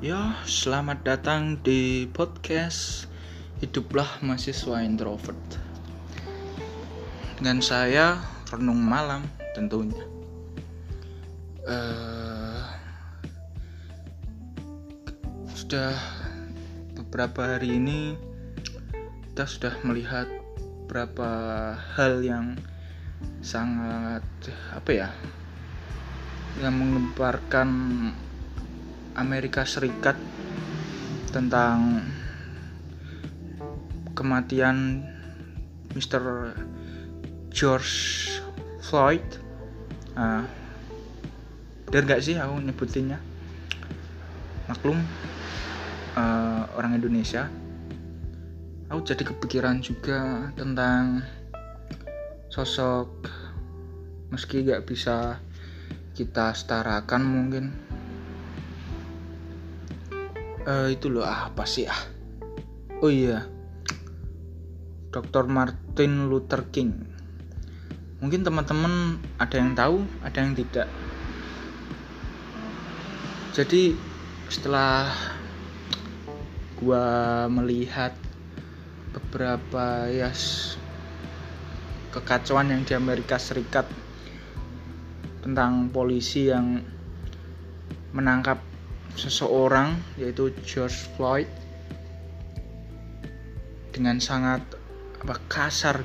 Ya, selamat datang di podcast Hiduplah Mahasiswa Introvert. Dengan saya Renung Malam tentunya. Uh, sudah beberapa hari ini kita sudah melihat beberapa hal yang sangat apa ya yang mengembarkan Amerika Serikat tentang kematian Mr. George Floyd. Nah, bener gak sih aku nyebutinnya? Maklum uh, orang Indonesia. Aku jadi kepikiran juga tentang sosok meski gak bisa kita setarakan mungkin uh, itu loh apa sih ah? Oh iya. Dr. Martin Luther King. Mungkin teman-teman ada yang tahu ada yang tidak. Jadi setelah gua melihat beberapa ya kekacauan yang di Amerika Serikat tentang polisi yang menangkap seseorang yaitu George Floyd dengan sangat apa kasar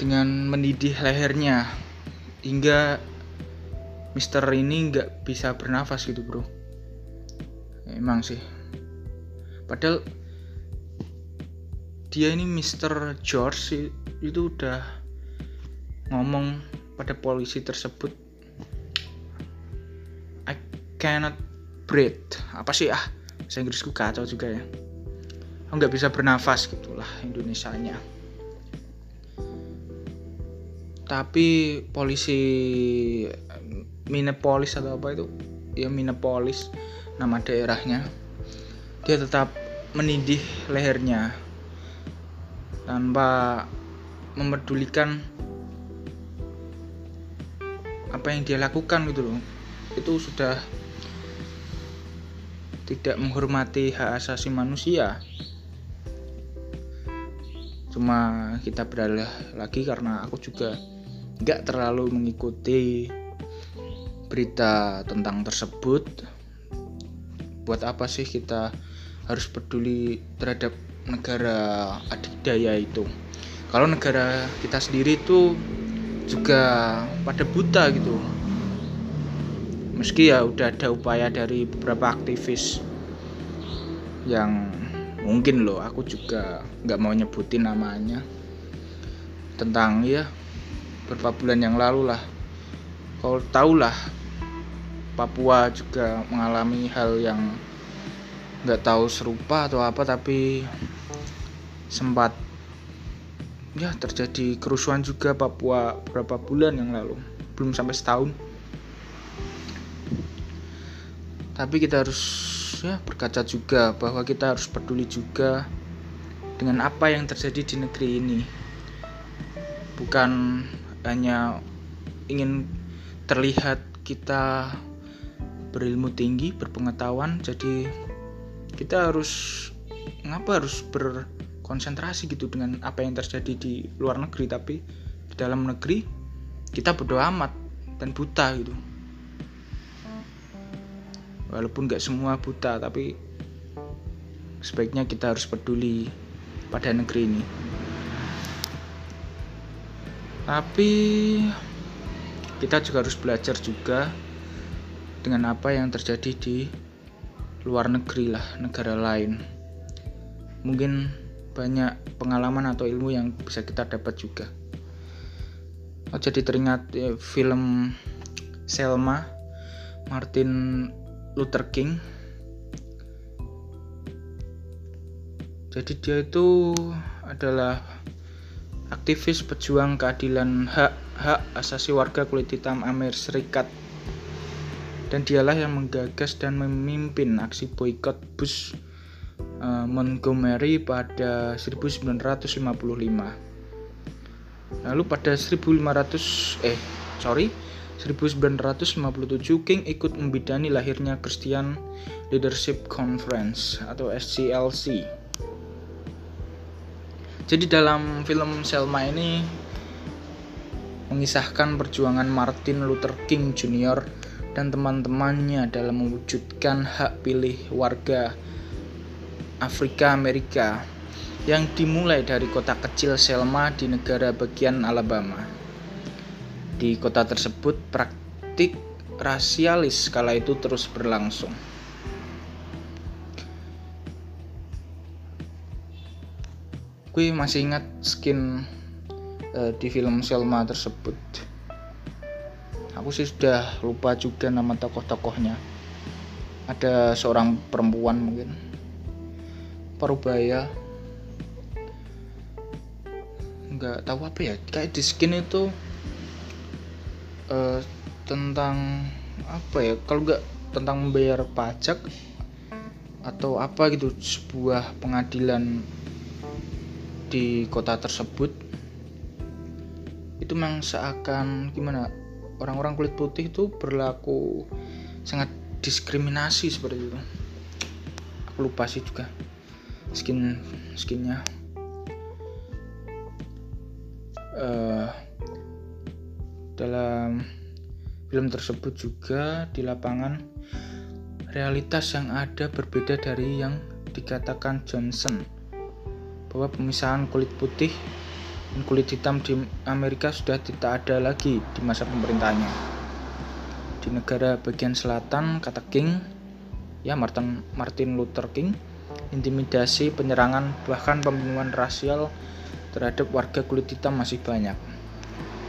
dengan mendidih lehernya hingga Mister ini nggak bisa bernafas gitu bro. Emang sih. Padahal dia ini Mister George itu udah ngomong pada polisi tersebut cannot breathe. Apa sih ah? Bahasa Inggrisku kacau juga ya. Aku nggak bisa bernafas gitulah Indonesia-nya. Tapi polisi Minneapolis atau apa itu? Ya Minneapolis nama daerahnya. Dia tetap menindih lehernya tanpa memedulikan apa yang dia lakukan gitu loh. Itu sudah tidak menghormati hak asasi manusia. Cuma kita beralih lagi karena aku juga nggak terlalu mengikuti berita tentang tersebut. Buat apa sih kita harus peduli terhadap negara adidaya itu? Kalau negara kita sendiri itu juga pada buta gitu meski ya udah ada upaya dari beberapa aktivis yang mungkin loh aku juga nggak mau nyebutin namanya tentang ya beberapa bulan yang lalu lah. Kalau tau lah Papua juga mengalami hal yang nggak tahu serupa atau apa tapi sempat ya terjadi kerusuhan juga Papua beberapa bulan yang lalu. Belum sampai setahun tapi kita harus ya berkaca juga bahwa kita harus peduli juga dengan apa yang terjadi di negeri ini. Bukan hanya ingin terlihat kita berilmu tinggi berpengetahuan jadi kita harus ngapa harus berkonsentrasi gitu dengan apa yang terjadi di luar negeri tapi di dalam negeri kita berdoa amat dan buta gitu walaupun nggak semua buta tapi sebaiknya kita harus peduli pada negeri ini. Tapi kita juga harus belajar juga dengan apa yang terjadi di luar negeri lah negara lain. Mungkin banyak pengalaman atau ilmu yang bisa kita dapat juga. Oh, jadi teringat ya, film Selma Martin Luther King. Jadi dia itu adalah aktivis pejuang keadilan hak hak asasi warga kulit hitam Amerika Serikat. Dan dialah yang menggagas dan memimpin aksi boykot bus uh, Montgomery pada 1955 lalu pada 1500 eh sorry 1957 King ikut membidani lahirnya Christian Leadership Conference atau SCLC. Jadi dalam film Selma ini mengisahkan perjuangan Martin Luther King Jr. dan teman-temannya dalam mewujudkan hak pilih warga Afrika Amerika yang dimulai dari kota kecil Selma di negara bagian Alabama. Di kota tersebut praktik rasialis kala itu terus berlangsung. Gue masih ingat skin uh, di film Selma tersebut. Aku sih sudah lupa juga nama tokoh-tokohnya. Ada seorang perempuan mungkin. Parubaya. Nggak tahu apa ya. Kayak di skin itu uh, tentang apa ya? Kalau nggak tentang membayar pajak atau apa gitu sebuah pengadilan di kota tersebut itu memang seakan gimana orang-orang kulit putih itu berlaku sangat diskriminasi seperti itu aku lupa sih juga skin skinnya film tersebut juga di lapangan realitas yang ada berbeda dari yang dikatakan Johnson bahwa pemisahan kulit putih dan kulit hitam di Amerika sudah tidak ada lagi di masa pemerintahnya. Di negara bagian selatan, kata King, ya Martin, Martin Luther King, intimidasi, penyerangan, bahkan pembunuhan rasial terhadap warga kulit hitam masih banyak.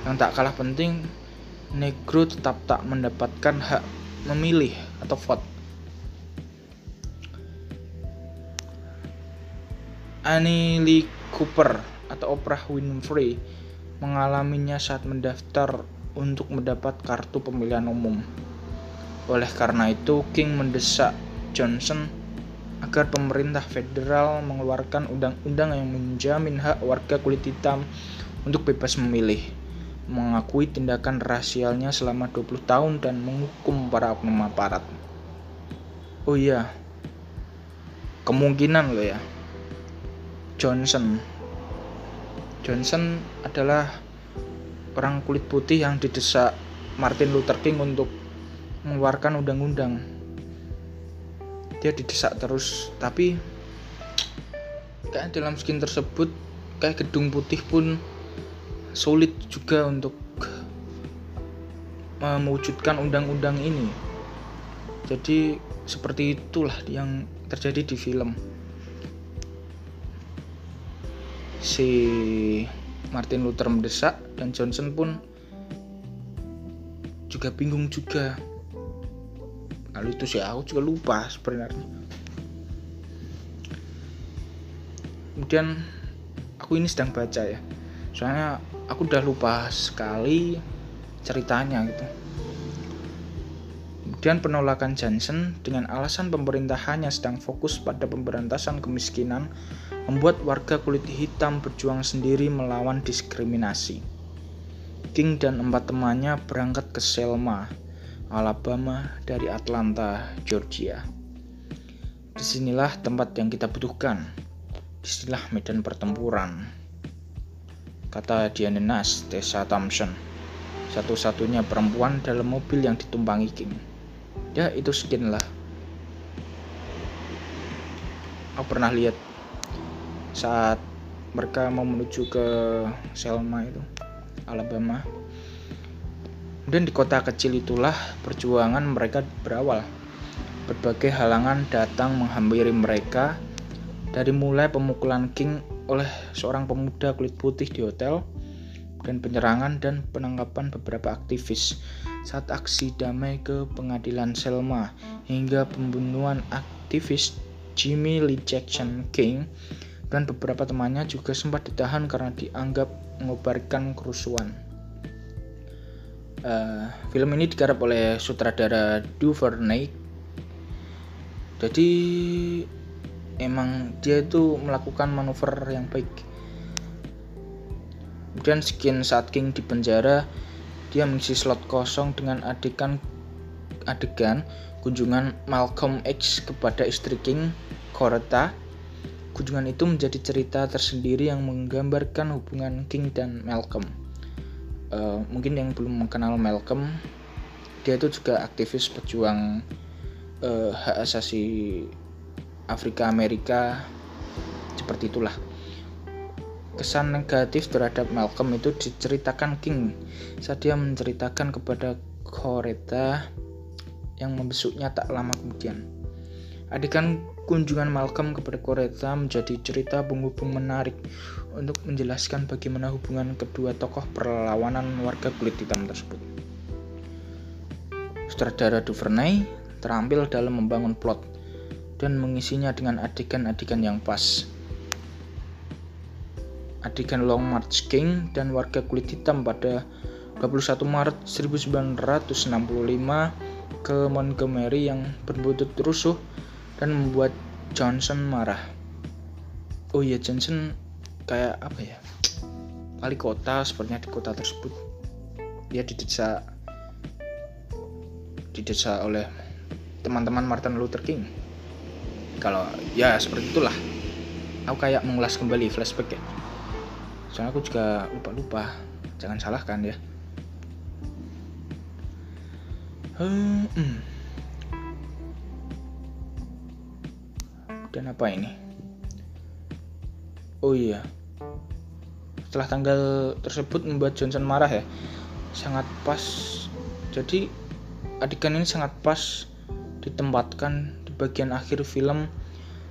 Yang tak kalah penting, negro tetap tak mendapatkan hak memilih atau vote Annie Lee Cooper atau Oprah Winfrey mengalaminya saat mendaftar untuk mendapat kartu pemilihan umum. Oleh karena itu, King mendesak Johnson agar pemerintah federal mengeluarkan undang-undang yang menjamin hak warga kulit hitam untuk bebas memilih, mengakui tindakan rasialnya selama 20 tahun dan menghukum para oknum aparat. Oh iya, kemungkinan loh ya, Johnson. Johnson adalah orang kulit putih yang didesak Martin Luther King untuk mengeluarkan undang-undang. Dia didesak terus, tapi kayak dalam skin tersebut kayak gedung putih pun sulit juga untuk mewujudkan undang-undang ini. Jadi seperti itulah yang terjadi di film. si Martin Luther mendesak dan Johnson pun juga bingung juga lalu itu sih aku juga lupa sebenarnya kemudian aku ini sedang baca ya soalnya aku udah lupa sekali ceritanya gitu Kemudian penolakan Johnson dengan alasan pemerintahannya sedang fokus pada pemberantasan kemiskinan membuat warga kulit hitam berjuang sendiri melawan diskriminasi. King dan empat temannya berangkat ke Selma, Alabama dari Atlanta, Georgia. Di sinilah tempat yang kita butuhkan. Di sinilah medan pertempuran. Kata Diana Nash, Tessa Thompson, satu-satunya perempuan dalam mobil yang ditumpangi King ya itu skin lah. Aku pernah lihat saat mereka mau menuju ke Selma itu Alabama. Dan di kota kecil itulah perjuangan mereka berawal. Berbagai halangan datang menghampiri mereka dari mulai pemukulan King oleh seorang pemuda kulit putih di hotel dan penyerangan dan penangkapan beberapa aktivis saat aksi damai ke pengadilan Selma hingga pembunuhan aktivis Jimmy Lee Jackson King dan beberapa temannya juga sempat ditahan karena dianggap mengobarkan kerusuhan. Uh, film ini digarap oleh sutradara Duvernay. Jadi emang dia itu melakukan manuver yang baik. Kemudian skin saat King di penjara dia mengisi slot kosong dengan adegan adegan kunjungan Malcolm X kepada istri King, Coretta. Kunjungan itu menjadi cerita tersendiri yang menggambarkan hubungan King dan Malcolm. Uh, mungkin yang belum mengenal Malcolm, dia itu juga aktivis pejuang uh, hak asasi Afrika Amerika seperti itulah kesan negatif terhadap Malcolm itu diceritakan King saat dia menceritakan kepada Coretta yang membesuknya tak lama kemudian. Adegan kunjungan Malcolm kepada Coretta menjadi cerita penghubung menarik untuk menjelaskan bagaimana hubungan kedua tokoh perlawanan warga kulit hitam tersebut. Sutradara Duvernay terampil dalam membangun plot dan mengisinya dengan adegan-adegan yang pas adegan Long March King dan warga kulit hitam pada 21 Maret 1965 ke Montgomery yang berbuntut rusuh dan membuat Johnson marah. Oh iya Johnson kayak apa ya? Wali kota sepertinya di kota tersebut. Dia didesak didesak oleh teman-teman Martin Luther King. Kalau ya seperti itulah. Aku kayak mengulas kembali flashback ya. Soalnya aku juga lupa-lupa. Jangan salahkan ya. Hmm. dan apa ini? Oh iya. Setelah tanggal tersebut membuat Johnson marah ya. Sangat pas. Jadi adegan ini sangat pas ditempatkan di bagian akhir film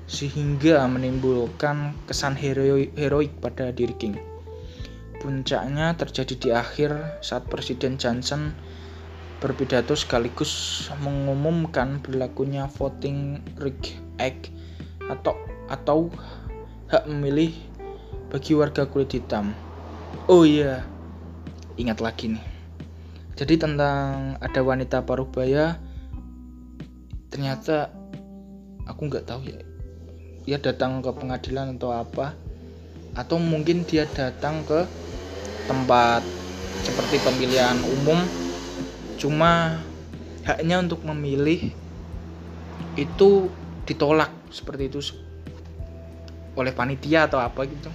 sehingga menimbulkan kesan heroik, heroik pada diri King. Puncaknya terjadi di akhir saat Presiden Johnson berpidato sekaligus mengumumkan berlakunya voting Rights Act atau atau hak memilih bagi warga kulit hitam. Oh iya, ingat lagi nih. Jadi tentang ada wanita parubaya ternyata aku nggak tahu ya. Dia datang ke pengadilan atau apa? Atau mungkin dia datang ke tempat seperti pemilihan umum. Cuma haknya untuk memilih itu ditolak seperti itu oleh panitia atau apa gitu.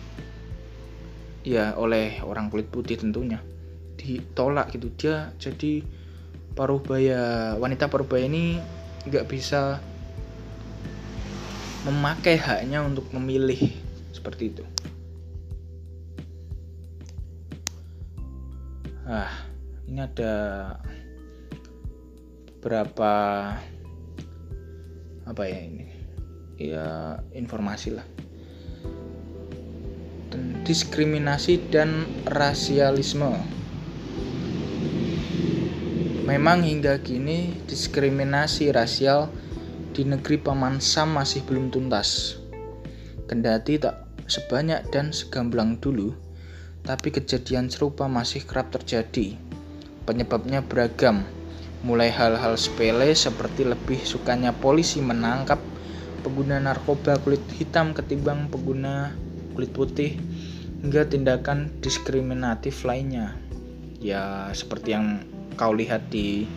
Ya oleh orang kulit putih tentunya. Ditolak gitu. Dia jadi parubaya wanita parubaya ini nggak bisa memakai haknya untuk memilih. Seperti itu. Ah ini ada berapa apa ya ini? Ya informasi lah. Diskriminasi dan rasialisme. Memang hingga kini diskriminasi rasial di negeri Paman Sam masih belum tuntas kendati tak sebanyak dan segamblang dulu tapi kejadian serupa masih kerap terjadi. Penyebabnya beragam, mulai hal-hal sepele seperti lebih sukanya polisi menangkap pengguna narkoba kulit hitam ketimbang pengguna kulit putih, hingga tindakan diskriminatif lainnya. Ya, seperti yang kau lihat di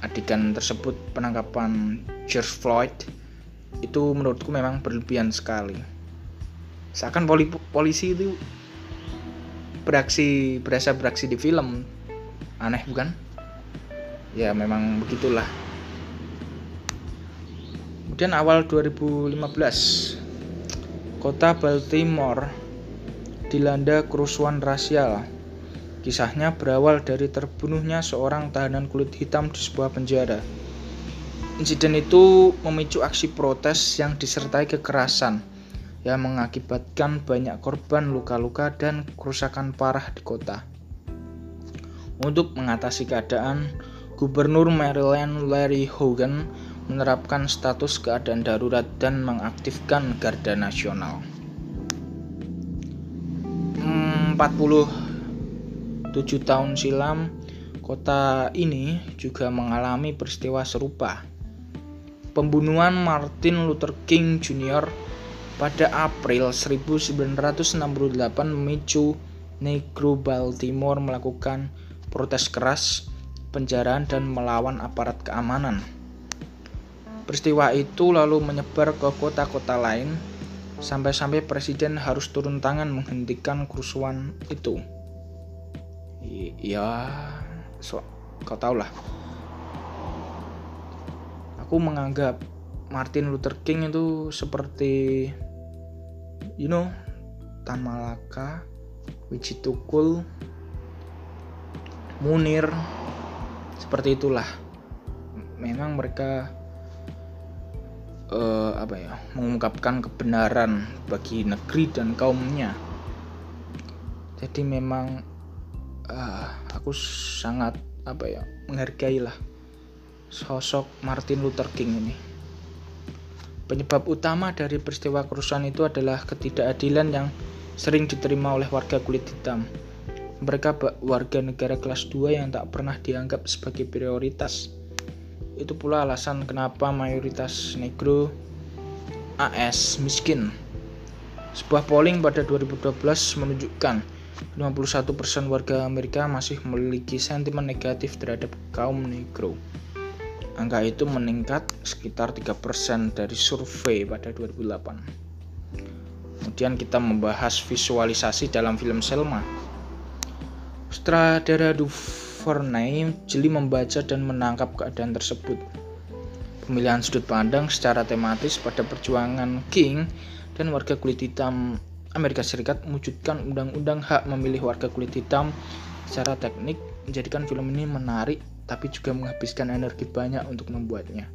adegan tersebut penangkapan George Floyd itu menurutku memang berlebihan sekali. Seakan polisi itu beraksi berasa beraksi di film. Aneh bukan? Ya memang begitulah. Kemudian awal 2015 kota Baltimore dilanda kerusuhan rasial. Kisahnya berawal dari terbunuhnya seorang tahanan kulit hitam di sebuah penjara insiden itu memicu aksi protes yang disertai kekerasan yang mengakibatkan banyak korban luka-luka dan kerusakan parah di kota. Untuk mengatasi keadaan, Gubernur Maryland Larry Hogan menerapkan status keadaan darurat dan mengaktifkan Garda Nasional. 47 tahun silam, kota ini juga mengalami peristiwa serupa. Pembunuhan Martin Luther King Jr pada April 1968 memicu Negro Baltimore melakukan protes keras, penjaraan, dan melawan aparat keamanan. Peristiwa itu lalu menyebar ke kota-kota lain, sampai-sampai presiden harus turun tangan menghentikan kerusuhan itu. Ya, so, kau tau lah. Aku menganggap Martin Luther King itu seperti, you know, Tan Malaka, Wijitukul, Munir, seperti itulah. Memang mereka uh, apa ya mengungkapkan kebenaran bagi negeri dan kaumnya jadi memang uh, aku sangat apa ya menghargai lah sosok Martin Luther King ini penyebab utama dari peristiwa kerusuhan itu adalah ketidakadilan yang sering diterima oleh warga kulit hitam mereka warga negara kelas 2 yang tak pernah dianggap sebagai prioritas itu pula alasan kenapa mayoritas negro AS miskin. Sebuah polling pada 2012 menunjukkan 51% warga Amerika masih memiliki sentimen negatif terhadap kaum negro. Angka itu meningkat sekitar 3% dari survei pada 2008. Kemudian kita membahas visualisasi dalam film Selma. Sutradara Verney jeli membaca dan menangkap keadaan tersebut. Pemilihan sudut pandang secara tematis pada perjuangan King dan warga kulit hitam Amerika Serikat mewujudkan undang-undang hak memilih warga kulit hitam secara teknik menjadikan film ini menarik tapi juga menghabiskan energi banyak untuk membuatnya.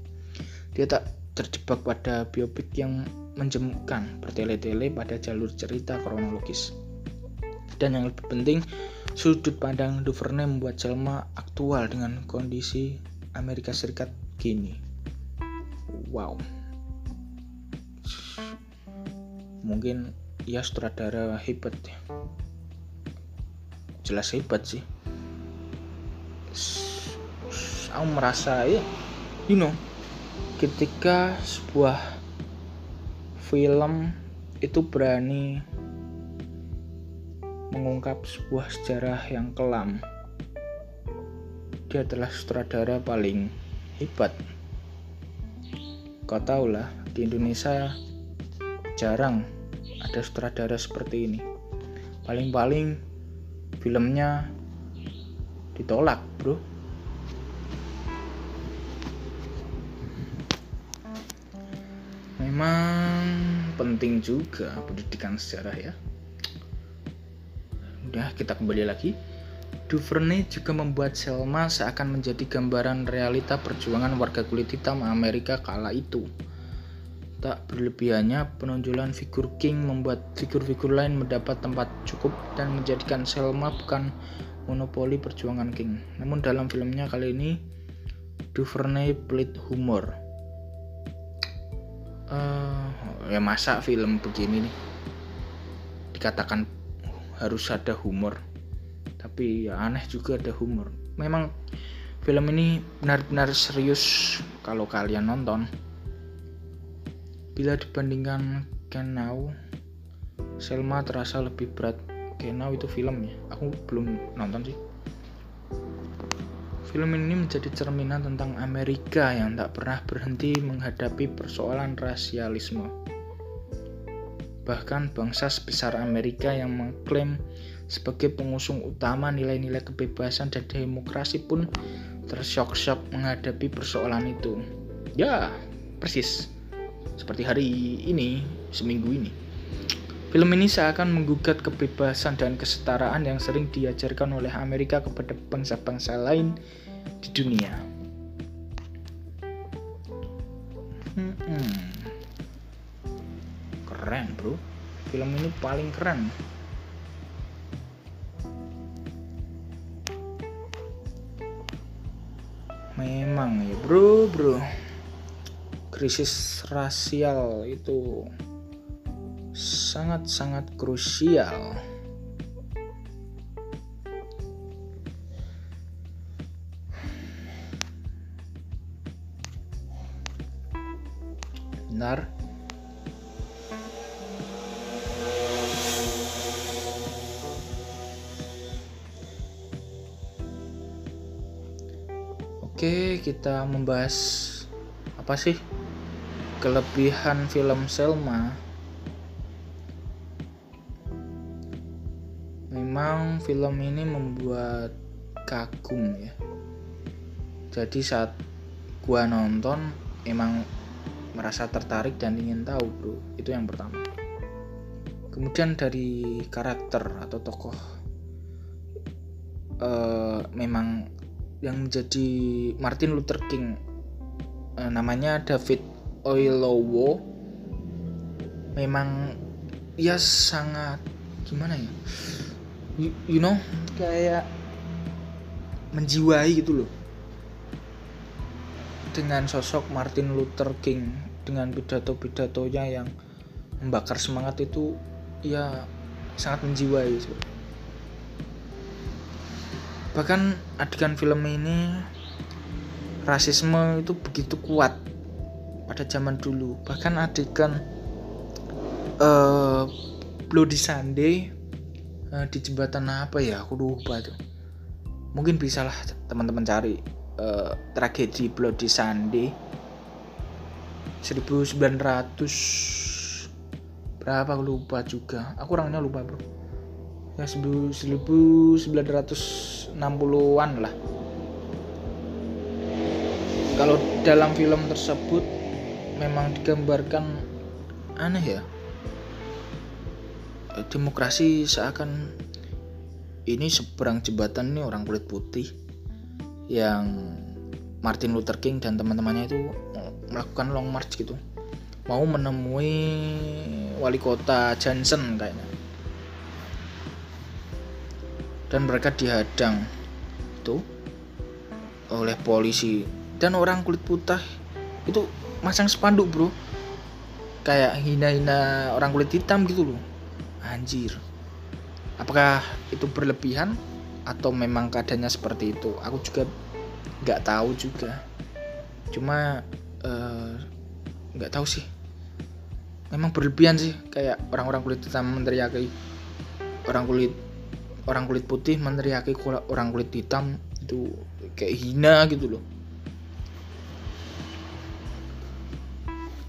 Dia tak terjebak pada biopik yang menjemukkan bertele-tele pada jalur cerita kronologis. Dan yang lebih penting, Sudut pandang Duvernay membuat Selma aktual dengan kondisi Amerika Serikat kini. Wow. Mungkin ia sutradara hebat ya. Jelas hebat sih. Aku merasa ya, you know, ketika sebuah film itu berani mengungkap sebuah sejarah yang kelam. Dia adalah sutradara paling hebat. Kau tahu lah, di Indonesia jarang ada sutradara seperti ini. Paling-paling filmnya ditolak, bro. Memang penting juga pendidikan sejarah ya. Udah, kita kembali lagi. Duvernay juga membuat Selma seakan menjadi gambaran realita perjuangan warga kulit hitam Amerika kala itu. Tak berlebihannya, penonjolan figur King membuat figur-figur lain mendapat tempat cukup dan menjadikan Selma bukan monopoli perjuangan King. Namun dalam filmnya kali ini, Duvernay pelit humor. Uh, ya masa film begini nih? Dikatakan harus ada humor. Tapi ya aneh juga ada humor. Memang film ini benar-benar serius kalau kalian nonton. Bila dibandingkan Kenau Selma terasa lebih berat. Kenau itu film ya? Aku belum nonton sih Film ini menjadi cerminan tentang Amerika yang tak pernah berhenti menghadapi persoalan rasialisme Bahkan bangsa sebesar Amerika yang mengklaim sebagai pengusung utama nilai-nilai kebebasan dan demokrasi pun tersyok-syok menghadapi persoalan itu. Ya, persis. Seperti hari ini, seminggu ini. Film ini seakan menggugat kebebasan dan kesetaraan yang sering diajarkan oleh Amerika kepada bangsa-bangsa lain di dunia. Hmm, keren bro. Film ini paling keren. Memang ya bro bro. Krisis rasial itu sangat-sangat krusial benar Oke, kita membahas apa sih kelebihan film Selma. Film ini membuat kagum ya. Jadi saat gua nonton emang merasa tertarik dan ingin tahu, Bro. Itu yang pertama. Kemudian dari karakter atau tokoh uh, memang yang menjadi Martin Luther King e, namanya David Oyelowo memang ya sangat gimana ya you, know kayak menjiwai gitu loh. Dengan sosok Martin Luther King dengan pidato-pidatonya yang membakar semangat itu ya sangat menjiwai bahkan adegan film ini rasisme itu begitu kuat pada zaman dulu. Bahkan adegan uh, Bloody Sunday uh, di jembatan apa ya? Aku lupa tuh mungkin bisalah teman-teman cari uh, tragedi Bloody Sunday. 1900 berapa aku lupa juga. Aku orangnya lupa bro. Ya 1900 60-an lah. Kalau dalam film tersebut memang digambarkan aneh ya demokrasi seakan ini seberang jembatan ini orang kulit putih yang Martin Luther King dan teman-temannya itu melakukan long march gitu. Mau menemui wali kota Johnson kayaknya. Dan mereka dihadang itu oleh polisi. Dan orang kulit putih itu masang spanduk bro. Kayak hina-hina orang kulit hitam gitu loh anjir. Apakah itu berlebihan atau memang keadaannya seperti itu? Aku juga nggak tahu juga. Cuma eh, nggak uh, tahu sih. Memang berlebihan sih kayak orang-orang kulit hitam meneriaki orang kulit orang kulit putih meneriaki orang kulit hitam itu kayak hina gitu loh.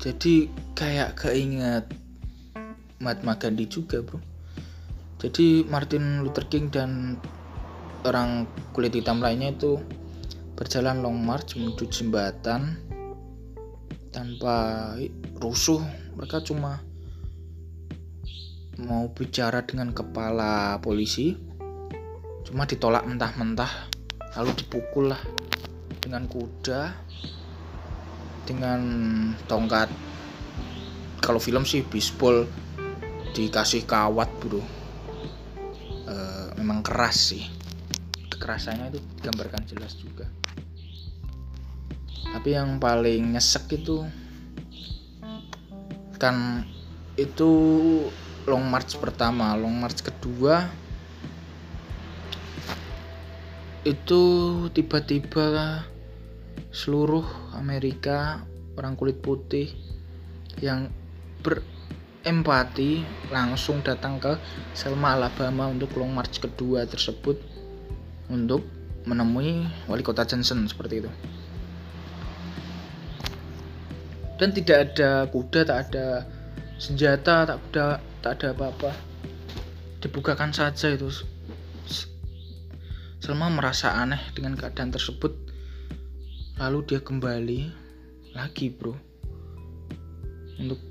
Jadi kayak keinget Mahatma Gandhi juga bro. Jadi Martin Luther King dan orang kulit hitam lainnya itu berjalan long march menuju jembatan tanpa rusuh. Mereka cuma mau bicara dengan kepala polisi cuma ditolak mentah-mentah lalu dipukul lah dengan kuda dengan tongkat. Kalau film sih bisbol dikasih kawat bro. E, memang keras sih. Kekerasannya itu digambarkan jelas juga. Tapi yang paling nyesek itu kan itu long march pertama. Long march kedua itu tiba-tiba seluruh Amerika orang kulit putih yang berempati langsung datang ke Selma Alabama untuk long march kedua tersebut untuk menemui wali kota Johnson seperti itu dan tidak ada kuda tak ada senjata tak ada tak ada apa-apa dibukakan saja itu Selma merasa aneh dengan keadaan tersebut. Lalu dia kembali lagi, bro. Untuk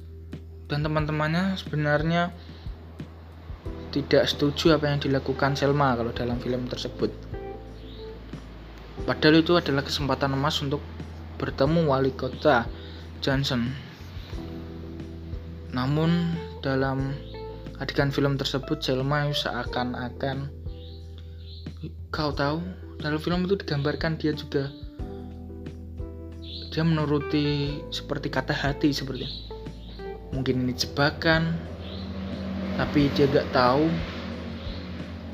dan teman-temannya sebenarnya tidak setuju apa yang dilakukan Selma kalau dalam film tersebut. Padahal itu adalah kesempatan emas untuk bertemu wali kota Johnson. Namun dalam adegan film tersebut Selma seakan-akan kau tahu dalam film itu digambarkan dia juga dia menuruti seperti kata hati seperti mungkin ini jebakan. Tapi dia gak tahu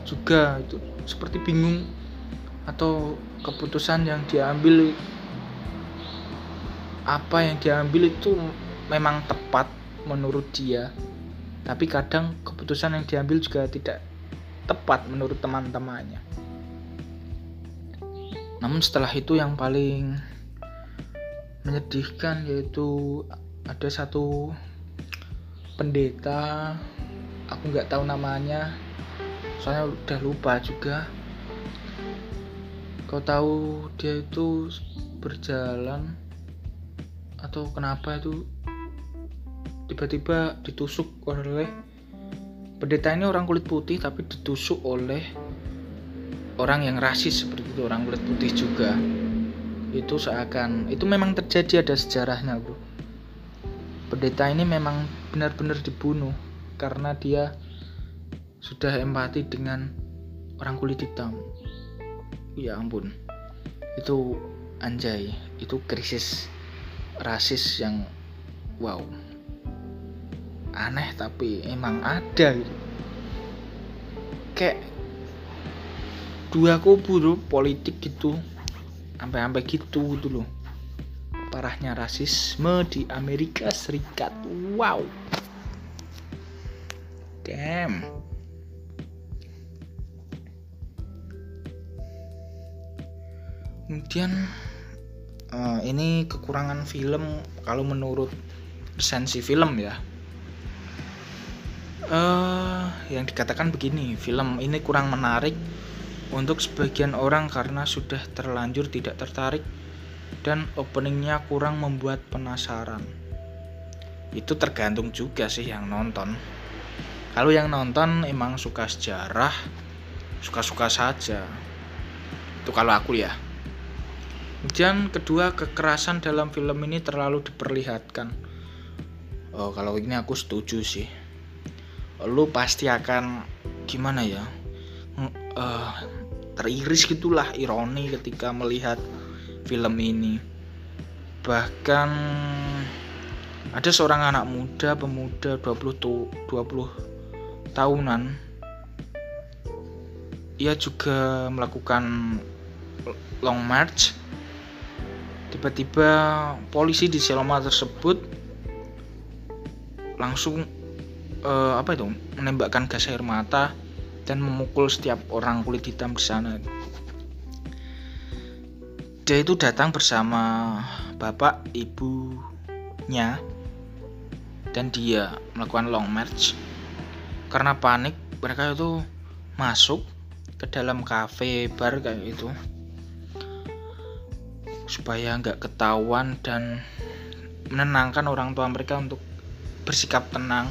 juga itu seperti bingung atau keputusan yang diambil. Apa yang diambil itu memang tepat menurut dia. Tapi kadang keputusan yang diambil juga tidak tepat menurut teman-temannya. Namun setelah itu yang paling menyedihkan yaitu ada satu pendeta. Aku nggak tahu namanya. Soalnya udah lupa juga. Kau tahu dia itu berjalan atau kenapa itu tiba-tiba ditusuk oleh pendeta ini orang kulit putih tapi ditusuk oleh orang yang rasis seperti itu orang kulit putih juga. Itu seakan itu memang terjadi ada sejarahnya bro pendeta ini memang benar-benar dibunuh karena dia sudah empati dengan orang kulit hitam. Ya ampun. Itu anjay. Itu krisis rasis yang wow. Aneh tapi emang ada gitu. Kayak dua kubu politik gitu sampai-sampai gitu gitu parahnya rasisme di Amerika Serikat. Wow. Damn. Kemudian uh, ini kekurangan film kalau menurut sensi film ya. Uh, yang dikatakan begini film ini kurang menarik untuk sebagian orang karena sudah terlanjur tidak tertarik dan openingnya kurang membuat penasaran itu tergantung juga sih yang nonton kalau yang nonton emang suka sejarah suka-suka saja itu kalau aku ya Kemudian kedua kekerasan dalam film ini terlalu diperlihatkan. Oh kalau ini aku setuju sih. Lu pasti akan gimana ya? Uh, teriris gitulah ironi ketika melihat film ini. Bahkan ada seorang anak muda pemuda 20 tu, 20 tahunan ia juga melakukan long march tiba-tiba polisi di Seloma tersebut langsung uh, apa itu menembakkan gas air mata dan memukul setiap orang kulit hitam di sana. Dia itu datang bersama bapak ibunya dan dia melakukan long march. Karena panik mereka itu masuk ke dalam kafe bar kayak itu supaya nggak ketahuan dan menenangkan orang tua mereka untuk bersikap tenang.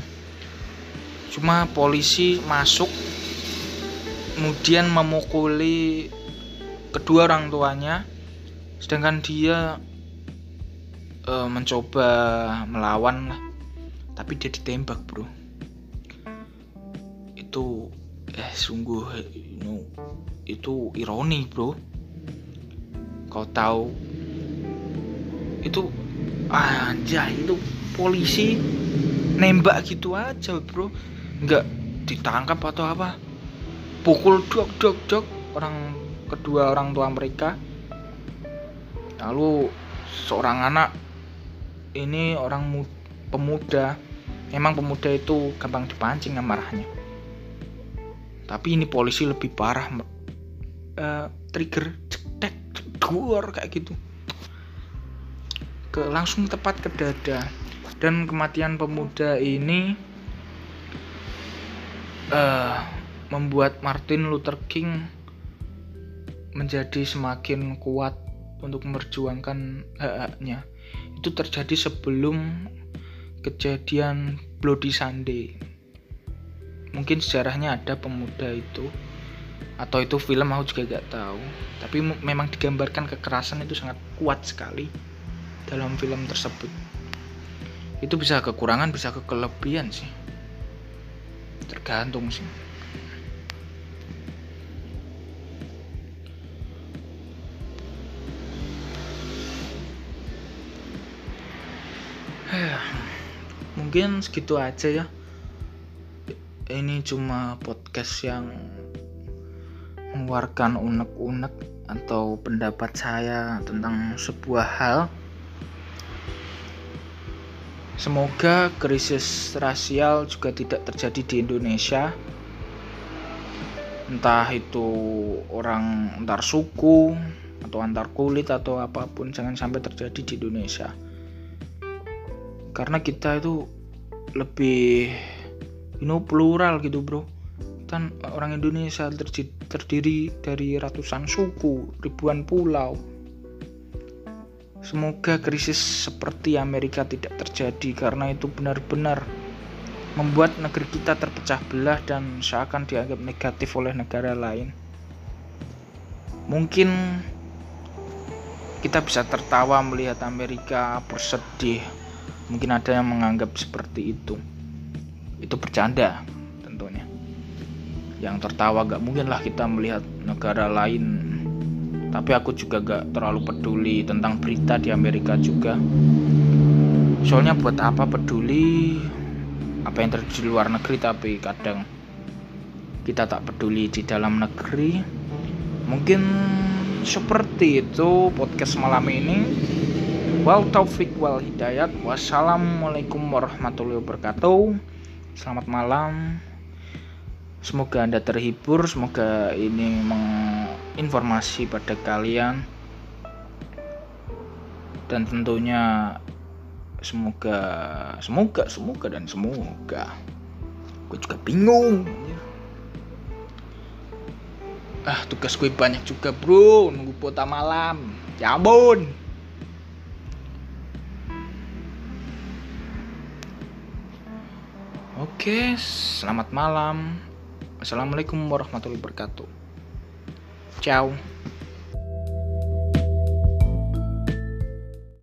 Cuma polisi masuk kemudian memukuli kedua orang tuanya sedangkan dia e, mencoba melawan tapi dia ditembak bro. Itu eh sungguh you itu ironi bro. Kau tahu itu anjay itu polisi nembak gitu aja bro. Nggak ditangkap atau apa. Pukul dok dok dok orang kedua orang tua mereka lalu seorang anak ini orang pemuda. Emang pemuda itu gampang dipancing amarahnya tapi ini polisi lebih parah uh, trigger dor kayak gitu. Ke langsung tepat ke dada. Dan kematian pemuda ini uh, membuat Martin Luther King menjadi semakin kuat untuk memperjuangkan hak-haknya itu terjadi sebelum kejadian Bloody Sunday. Mungkin sejarahnya ada pemuda itu atau itu film aku juga gak tahu. Tapi memang digambarkan kekerasan itu sangat kuat sekali dalam film tersebut. Itu bisa kekurangan bisa kekelebihan sih. Tergantung sih mungkin segitu aja ya ini cuma podcast yang mengeluarkan unek-unek atau pendapat saya tentang sebuah hal. Semoga krisis rasial juga tidak terjadi di Indonesia. Entah itu orang antar suku atau antar kulit atau apa pun jangan sampai terjadi di Indonesia karena kita itu lebih you know, plural gitu bro kan orang Indonesia terdiri dari ratusan suku ribuan pulau Semoga krisis seperti Amerika tidak terjadi karena itu benar-benar membuat negeri kita terpecah belah dan seakan dianggap negatif oleh negara lain. Mungkin kita bisa tertawa melihat Amerika bersedih. Mungkin ada yang menganggap seperti itu. Itu bercanda tentunya. Yang tertawa gak mungkin lah kita melihat negara lain. Tapi aku juga gak terlalu peduli tentang berita di Amerika juga. Soalnya buat apa peduli? Apa yang terjadi di luar negeri tapi kadang kita tak peduli di dalam negeri. Mungkin seperti itu podcast malam ini wal taufik wal hidayat. Wassalamualaikum warahmatullahi wabarakatuh. Selamat malam. Semoga anda terhibur semoga ini menginformasi pada kalian. Dan tentunya semoga semoga semoga dan semoga. Gue juga bingung. Ah tugas gue banyak juga bro. Nunggu pota malam. Ya ampun Oke, selamat malam. Assalamualaikum warahmatullahi wabarakatuh. Ciao.